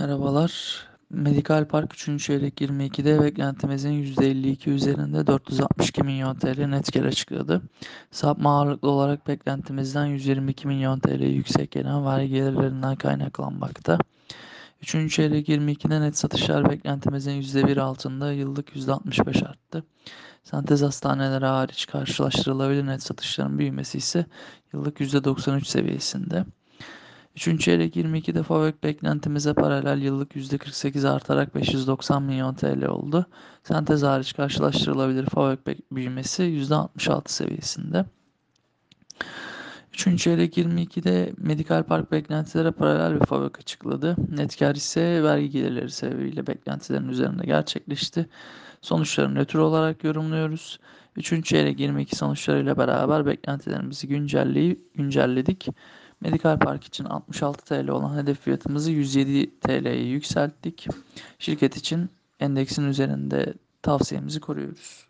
Merhabalar. Medikal Park 3. çeyrek 22'de beklentimizin %52 üzerinde 462 milyon TL net kar açıkladı. Sapma ağırlıklı olarak beklentimizden 122 milyon TL yüksek gelen vergi gelirlerinden kaynaklanmakta. 3. çeyrek 22'de net satışlar beklentimizin %1 altında yıllık %65 arttı. Sentez hastaneleri hariç karşılaştırılabilir net satışların büyümesi ise yıllık %93 seviyesinde. Üçüncü çeyrek 22'de FAVÖK beklentimize paralel yıllık %48 artarak 590 milyon TL oldu. Sentez hariç karşılaştırılabilir FAVÖK büyümesi %66 seviyesinde. Üçüncü çeyrek 22'de Medikal Park beklentilere paralel bir FAVÖK açıkladı. Net kar ise vergi gelirleri sebebiyle beklentilerin üzerinde gerçekleşti. Sonuçları nötr olarak yorumluyoruz. Üçüncü çeyrek 22 sonuçlarıyla beraber beklentilerimizi güncelledik. Medikal Park için 66 TL olan hedef fiyatımızı 107 TL'ye yükselttik. Şirket için endeksin üzerinde tavsiyemizi koruyoruz.